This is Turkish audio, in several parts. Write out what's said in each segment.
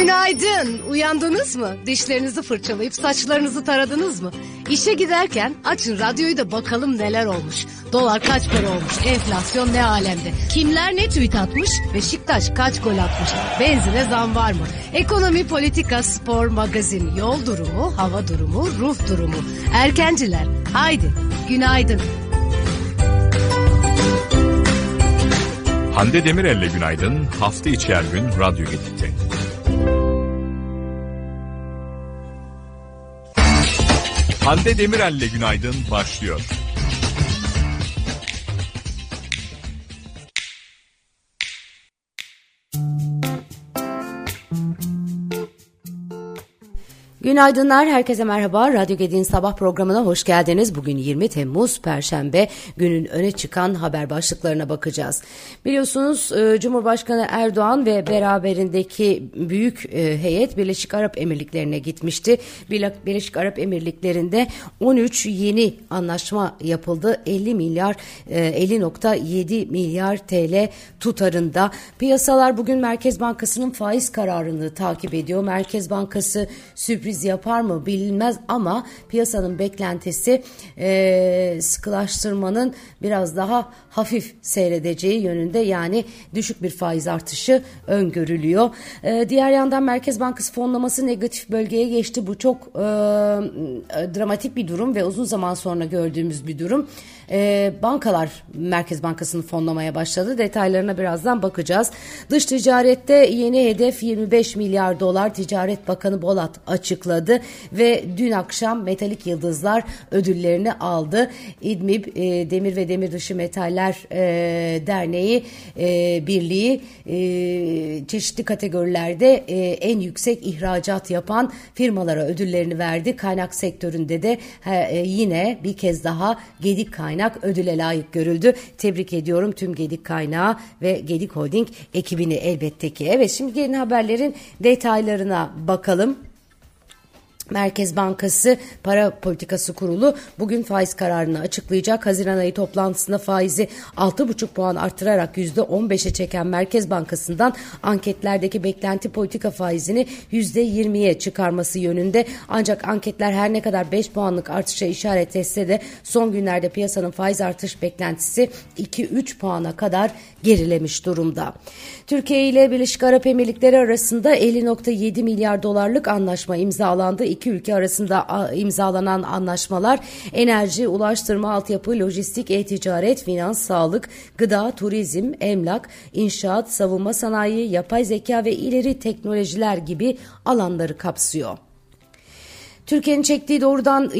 Günaydın. Uyandınız mı? Dişlerinizi fırçalayıp saçlarınızı taradınız mı? İşe giderken açın radyoyu da bakalım neler olmuş. Dolar kaç para olmuş? Enflasyon ne alemde? Kimler ne tweet atmış? Beşiktaş kaç gol atmış? Benzine zam var mı? Ekonomi, politika, spor, magazin, yol durumu, hava durumu, ruh durumu. Erkenciler, haydi günaydın. Hande Demirel'le günaydın. Hafta içi her gün Radyo Gedik'te. Hande Demirel'le günaydın başlıyor. Günaydınlar, herkese merhaba. Radyo Gedi'nin sabah programına hoş geldiniz. Bugün 20 Temmuz Perşembe günün öne çıkan haber başlıklarına bakacağız. Biliyorsunuz e, Cumhurbaşkanı Erdoğan ve beraberindeki büyük e, heyet Birleşik Arap Emirlikleri'ne gitmişti. Birleşik Arap Emirlikleri'nde 13 yeni anlaşma yapıldı. 50 milyar, 50.7 e, milyar TL tutarında. Piyasalar bugün Merkez Bankası'nın faiz kararını takip ediyor. Merkez Bankası sürpriz sürpriz yapar mı bilinmez ama piyasanın beklentisi e, sıkılaştırmanın biraz daha hafif seyredeceği yönünde yani düşük bir faiz artışı öngörülüyor. E, diğer yandan Merkez Bankası fonlaması negatif bölgeye geçti. Bu çok e, dramatik bir durum ve uzun zaman sonra gördüğümüz bir durum e, bankalar Merkez Bankası'nı fonlamaya başladı. Detaylarına birazdan bakacağız. Dış ticarette yeni hedef 25 milyar dolar Ticaret Bakanı Bolat açıkladı ve dün akşam Metalik Yıldızlar ödüllerini aldı. İdmib e, Demir ve Demir Dışı Metaller e, Derneği e, Birliği e, çeşitli kategorilerde e, en yüksek ihracat yapan firmalara ödüllerini verdi. Kaynak sektöründe de e, yine bir kez daha Gedik Kaynak ödüle layık görüldü. Tebrik ediyorum tüm Gedik Kaynağı ve Gedik Holding ekibini elbette ki. Evet şimdi gelin haberlerin detaylarına bakalım. Merkez Bankası Para Politikası Kurulu bugün faiz kararını açıklayacak. Haziran ayı toplantısında faizi 6,5 puan arttırarak %15'e çeken Merkez Bankası'ndan anketlerdeki beklenti politika faizini %20'ye çıkarması yönünde. Ancak anketler her ne kadar 5 puanlık artışa işaret etse de son günlerde piyasanın faiz artış beklentisi 2-3 puana kadar gerilemiş durumda. Türkiye ile Birleşik Arap Emirlikleri arasında 50.7 milyar dolarlık anlaşma imzalandı iki ülke arasında imzalanan anlaşmalar enerji, ulaştırma, altyapı, lojistik, e-ticaret, finans, sağlık, gıda, turizm, emlak, inşaat, savunma sanayi, yapay zeka ve ileri teknolojiler gibi alanları kapsıyor. Türkiye'nin çektiği doğrudan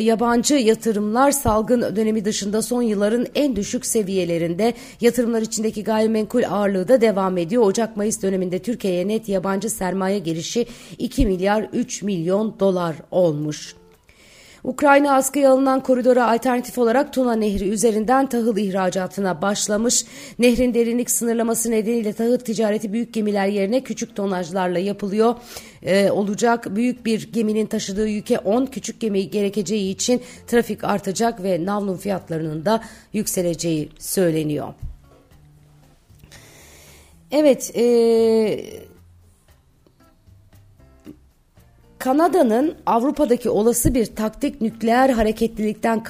yabancı yatırımlar salgın dönemi dışında son yılların en düşük seviyelerinde yatırımlar içindeki gayrimenkul ağırlığı da devam ediyor. Ocak-Mayıs döneminde Türkiye'ye net yabancı sermaye girişi 2 milyar 3 milyon dolar olmuş. Ukrayna askıya alınan koridora alternatif olarak Tuna Nehri üzerinden tahıl ihracatına başlamış. Nehrin derinlik sınırlaması nedeniyle tahıl ticareti büyük gemiler yerine küçük tonajlarla yapılıyor. Ee, olacak büyük bir geminin taşıdığı yüke 10 küçük gemi gerekeceği için trafik artacak ve navlun fiyatlarının da yükseleceği söyleniyor. Evet, eee Kanada'nın Avrupa'daki olası bir taktik nükleer hareketlilikten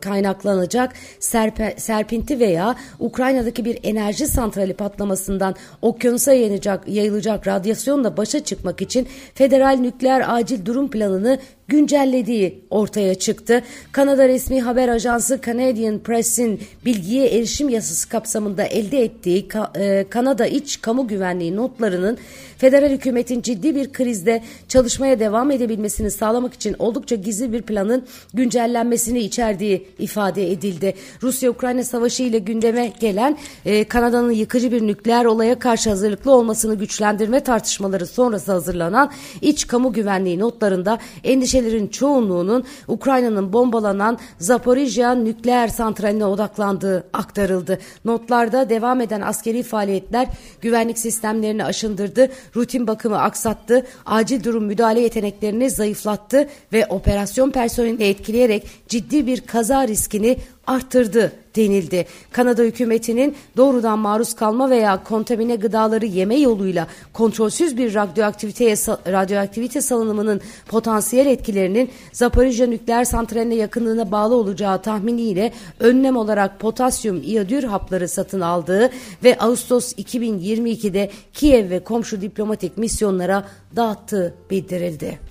kaynaklanacak serpe, serpinti veya Ukrayna'daki bir enerji santrali patlamasından okyanusa yayılacak, yayılacak radyasyonla başa çıkmak için federal nükleer acil durum planını güncellediği ortaya çıktı. Kanada resmi haber ajansı Canadian Press'in bilgiye erişim yasası kapsamında elde ettiği e, Kanada iç kamu güvenliği notlarının federal hükümetin ciddi bir krizde çalışmaya devam edebilmesini sağlamak için oldukça gizli bir planın güncellenmesini içerdiği ifade edildi. Rusya-Ukrayna savaşı ile gündeme gelen e, Kanada'nın yıkıcı bir nükleer olaya karşı hazırlıklı olmasını güçlendirme tartışmaları sonrası hazırlanan iç kamu güvenliği notlarında endişe endişelerin çoğunluğunun Ukrayna'nın bombalanan Zaporijya nükleer santraline odaklandığı aktarıldı. Notlarda devam eden askeri faaliyetler güvenlik sistemlerini aşındırdı, rutin bakımı aksattı, acil durum müdahale yeteneklerini zayıflattı ve operasyon personelini etkileyerek ciddi bir kaza riskini arttırdı denildi. Kanada hükümetinin doğrudan maruz kalma veya kontamine gıdaları yeme yoluyla kontrolsüz bir radyoaktiviteye radyoaktivite salınımının potansiyel etkilerinin Zaporijya nükleer santraline yakınlığına bağlı olacağı tahminiyle önlem olarak potasyum iyodür hapları satın aldığı ve Ağustos 2022'de Kiev ve komşu diplomatik misyonlara dağıttığı bildirildi.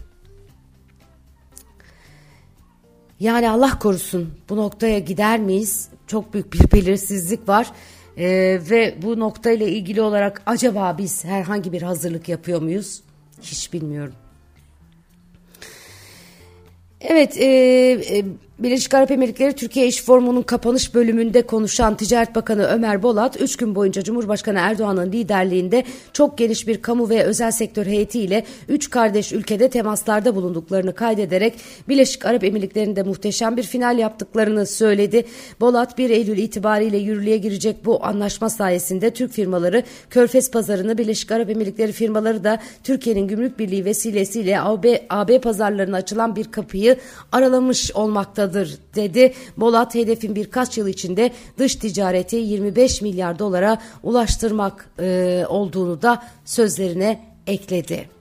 Yani Allah korusun bu noktaya gider miyiz? Çok büyük bir belirsizlik var. Ee, ve bu noktayla ilgili olarak acaba biz herhangi bir hazırlık yapıyor muyuz? Hiç bilmiyorum. Evet, e, e, Birleşik Arap Emirlikleri Türkiye İş Forumu'nun kapanış bölümünde konuşan Ticaret Bakanı Ömer Bolat, 3 gün boyunca Cumhurbaşkanı Erdoğan'ın liderliğinde çok geniş bir kamu ve özel sektör heyetiyle 3 kardeş ülkede temaslarda bulunduklarını kaydederek Birleşik Arap Emirlikleri'nde muhteşem bir final yaptıklarını söyledi. Bolat 1 Eylül itibariyle yürürlüğe girecek bu anlaşma sayesinde Türk firmaları Körfez pazarını Birleşik Arap Emirlikleri firmaları da Türkiye'nin gümrük birliği vesilesiyle AB, AB pazarlarına açılan bir kapıyı aralamış olmaktadır noktadır dedi. Bolat hedefin birkaç yıl içinde dış ticareti 25 milyar dolara ulaştırmak e, olduğunu da sözlerine ekledi.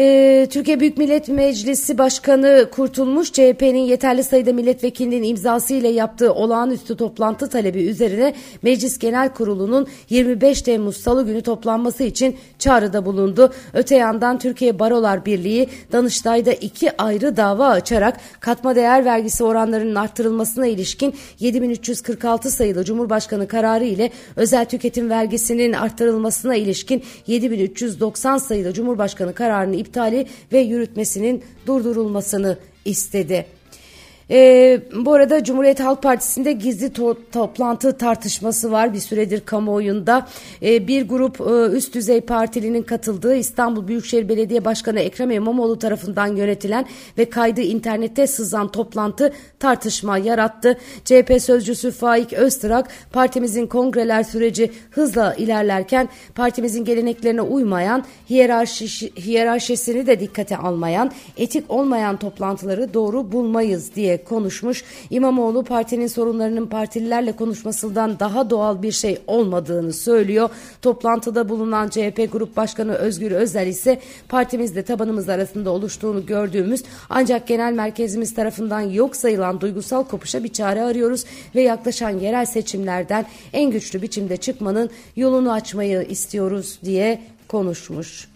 Ee, Türkiye Büyük Millet Meclisi Başkanı Kurtulmuş CHP'nin yeterli sayıda milletvekilinin imzası ile yaptığı olağanüstü toplantı talebi üzerine Meclis Genel Kurulu'nun 25 Temmuz Salı günü toplanması için çağrıda bulundu. Öte yandan Türkiye Barolar Birliği Danıştay'da iki ayrı dava açarak katma değer vergisi oranlarının arttırılmasına ilişkin 7346 sayılı Cumhurbaşkanı kararı ile özel tüketim vergisinin arttırılmasına ilişkin 7390 sayılı Cumhurbaşkanı kararını iptali ve yürütmesinin durdurulmasını istedi. E, bu arada Cumhuriyet Halk Partisi'nde gizli to toplantı tartışması var bir süredir kamuoyunda. E, bir grup e, üst düzey partilinin katıldığı İstanbul Büyükşehir Belediye Başkanı Ekrem İmamoğlu tarafından yönetilen ve kaydı internette sızan toplantı tartışma yarattı. CHP sözcüsü Faik Öztrak partimizin kongreler süreci hızla ilerlerken partimizin geleneklerine uymayan hiyerarşi, hiyerarşisini de dikkate almayan etik olmayan toplantıları doğru bulmayız diye konuşmuş. İmamoğlu partinin sorunlarının partililerle konuşmasından daha doğal bir şey olmadığını söylüyor. Toplantıda bulunan CHP Grup Başkanı Özgür Özel ise partimizle tabanımız arasında oluştuğunu gördüğümüz ancak genel merkezimiz tarafından yok sayılan duygusal kopuşa bir çare arıyoruz ve yaklaşan yerel seçimlerden en güçlü biçimde çıkmanın yolunu açmayı istiyoruz diye konuşmuş.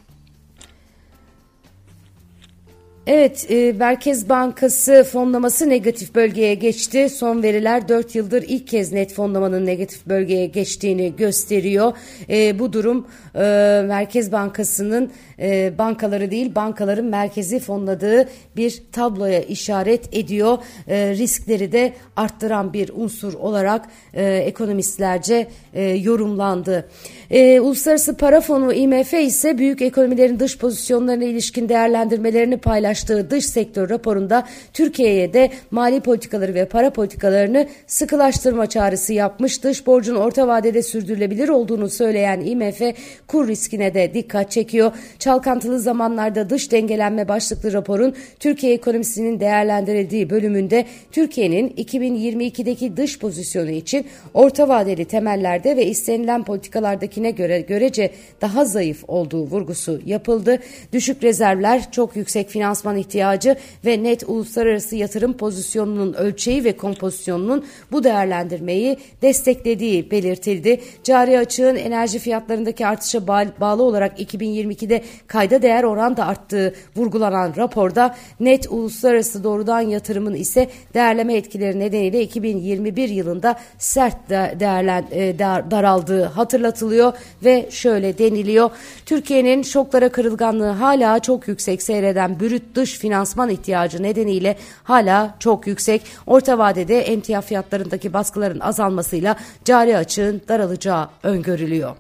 Evet, e, Merkez Bankası fonlaması negatif bölgeye geçti. Son veriler 4 yıldır ilk kez net fonlamanın negatif bölgeye geçtiğini gösteriyor. E, bu durum e, Merkez Bankası'nın e, bankaları değil bankaların merkezi fonladığı bir tabloya işaret ediyor. E, riskleri de arttıran bir unsur olarak e, ekonomistlerce e, yorumlandı. E, Uluslararası Para Fonu IMF ise büyük ekonomilerin dış pozisyonlarına ilişkin değerlendirmelerini paylaştığı dış sektör raporunda Türkiye'ye de mali politikaları ve para politikalarını sıkılaştırma çağrısı yapmış. Dış borcun orta vadede sürdürülebilir olduğunu söyleyen IMF kur riskine de dikkat çekiyor. Çalkantılı zamanlarda dış dengelenme başlıklı raporun Türkiye ekonomisinin değerlendirildiği bölümünde Türkiye'nin 2022'deki dış pozisyonu için orta vadeli temellerde ve istenilen politikalardakine göre görece daha zayıf olduğu vurgusu yapıldı. Düşük rezervler, çok yüksek finansman ihtiyacı ve net uluslararası yatırım pozisyonunun ölçeği ve kompozisyonunun bu değerlendirmeyi desteklediği belirtildi. Cari açığın enerji fiyatlarındaki artışa bağlı olarak 2022'de kayda değer oran da arttığı vurgulanan raporda net uluslararası doğrudan yatırımın ise değerleme etkileri nedeniyle 2021 yılında sert değerlen, e, daraldığı hatırlatılıyor ve şöyle deniliyor. Türkiye'nin şoklara kırılganlığı hala çok yüksek seyreden brüt dış finansman ihtiyacı nedeniyle hala çok yüksek. Orta vadede emtia fiyatlarındaki baskıların azalmasıyla cari açığın daralacağı öngörülüyor.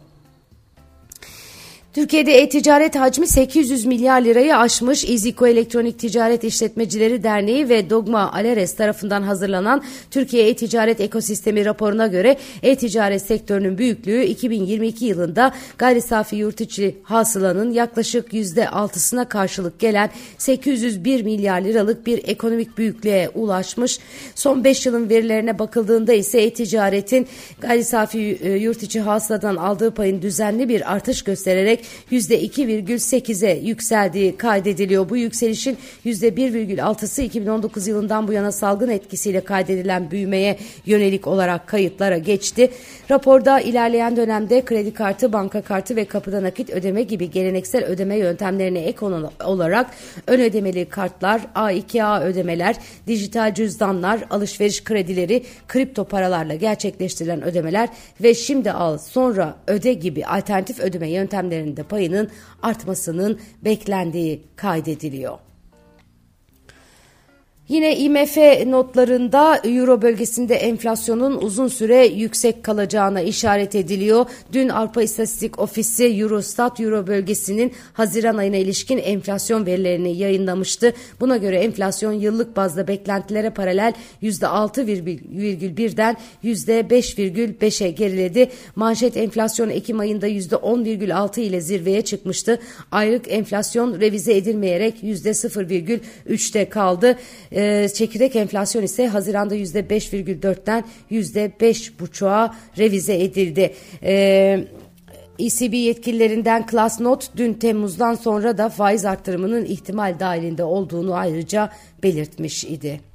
Türkiye'de e-ticaret hacmi 800 milyar lirayı aşmış. İziko Elektronik Ticaret İşletmecileri Derneği ve Dogma Aleres tarafından hazırlanan Türkiye E-Ticaret Ekosistemi raporuna göre e-ticaret sektörünün büyüklüğü 2022 yılında gayri safi yurt içi hasılanın yaklaşık %6'sına karşılık gelen 801 milyar liralık bir ekonomik büyüklüğe ulaşmış. Son 5 yılın verilerine bakıldığında ise e-ticaretin gayri safi e, yurt içi hasıladan aldığı payın düzenli bir artış göstererek %2,8'e yükseldiği kaydediliyor. Bu yükselişin %1,6'sı 2019 yılından bu yana salgın etkisiyle kaydedilen büyümeye yönelik olarak kayıtlara geçti. Raporda ilerleyen dönemde kredi kartı, banka kartı ve kapıda nakit ödeme gibi geleneksel ödeme yöntemlerine ek olarak ön ödemeli kartlar, A2A ödemeler, dijital cüzdanlar, alışveriş kredileri, kripto paralarla gerçekleştirilen ödemeler ve şimdi al sonra öde gibi alternatif ödeme yöntemlerinin üzerinde payının artmasının beklendiği kaydediliyor. Yine IMF notlarında Euro bölgesinde enflasyonun uzun süre yüksek kalacağına işaret ediliyor. Dün Avrupa İstatistik Ofisi Eurostat Euro bölgesinin Haziran ayına ilişkin enflasyon verilerini yayınlamıştı. Buna göre enflasyon yıllık bazda beklentilere paralel %6,1'den %5,5'e geriledi. Manşet enflasyon Ekim ayında %10,6 ile zirveye çıkmıştı. Aylık enflasyon revize edilmeyerek %0,3'te kaldı. E, çekirdek enflasyon ise Haziran'da %5,4'ten %5,5'a revize edildi. E, ECB yetkililerinden Klaas Not dün Temmuz'dan sonra da faiz arttırımının ihtimal dahilinde olduğunu ayrıca belirtmiş idi.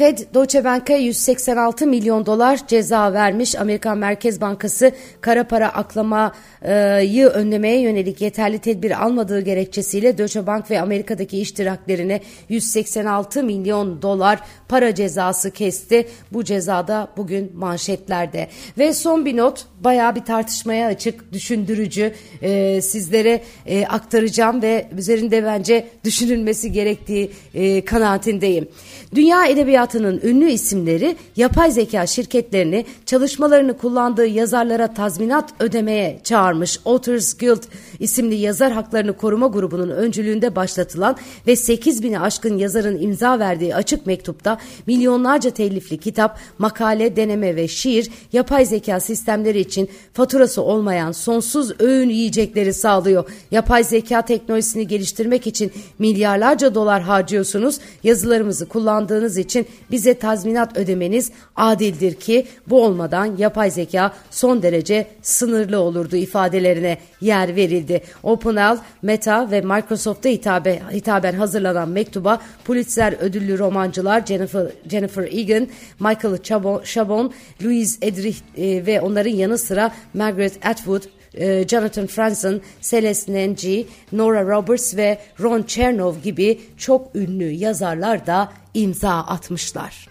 Fed Deutsche Bank'a 186 milyon dolar ceza vermiş. Amerikan Merkez Bankası kara para aklamayı önlemeye yönelik yeterli tedbir almadığı gerekçesiyle Deutsche Bank ve Amerika'daki iştiraklerine 186 milyon dolar para cezası kesti. Bu cezada bugün manşetlerde. Ve son bir not bayağı bir tartışmaya açık, düşündürücü e, sizlere e, aktaracağım ve üzerinde bence düşünülmesi gerektiği e, kanaatindeyim. Dünya edebiyatının ünlü isimleri yapay zeka şirketlerini çalışmalarını kullandığı yazarlara tazminat ödemeye çağırmış. Authors Guild isimli yazar haklarını koruma grubunun öncülüğünde başlatılan ve 8 bini aşkın yazarın imza verdiği açık mektupta milyonlarca telifli kitap, makale, deneme ve şiir yapay zeka sistemleri için faturası olmayan sonsuz öğün yiyecekleri sağlıyor. Yapay zeka teknolojisini geliştirmek için milyarlarca dolar harcıyorsunuz. Yazılarımızı kullandığınız için bize tazminat ödemeniz adildir ki bu olmadan yapay zeka son derece sınırlı olurdu ifadelerine yer verildi. OpenAI, Meta ve Microsoft'a hitabe, hitaben hazırlanan mektuba Pulitzer ödüllü romancılar Jennifer, Jennifer Egan, Michael Chabon, Chabon Louise Edrich e, ve onların yanı sıra Margaret Atwood, e, Jonathan Franzen, Celeste Nengi, Nora Roberts ve Ron Chernov gibi çok ünlü yazarlar da imza atmışlar.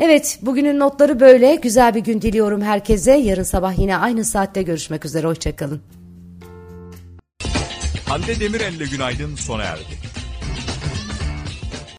Evet bugünün notları böyle. Güzel bir gün diliyorum herkese. Yarın sabah yine aynı saatte görüşmek üzere. Hoşçakalın. Hande Demirel'le Günaydın sona erdi.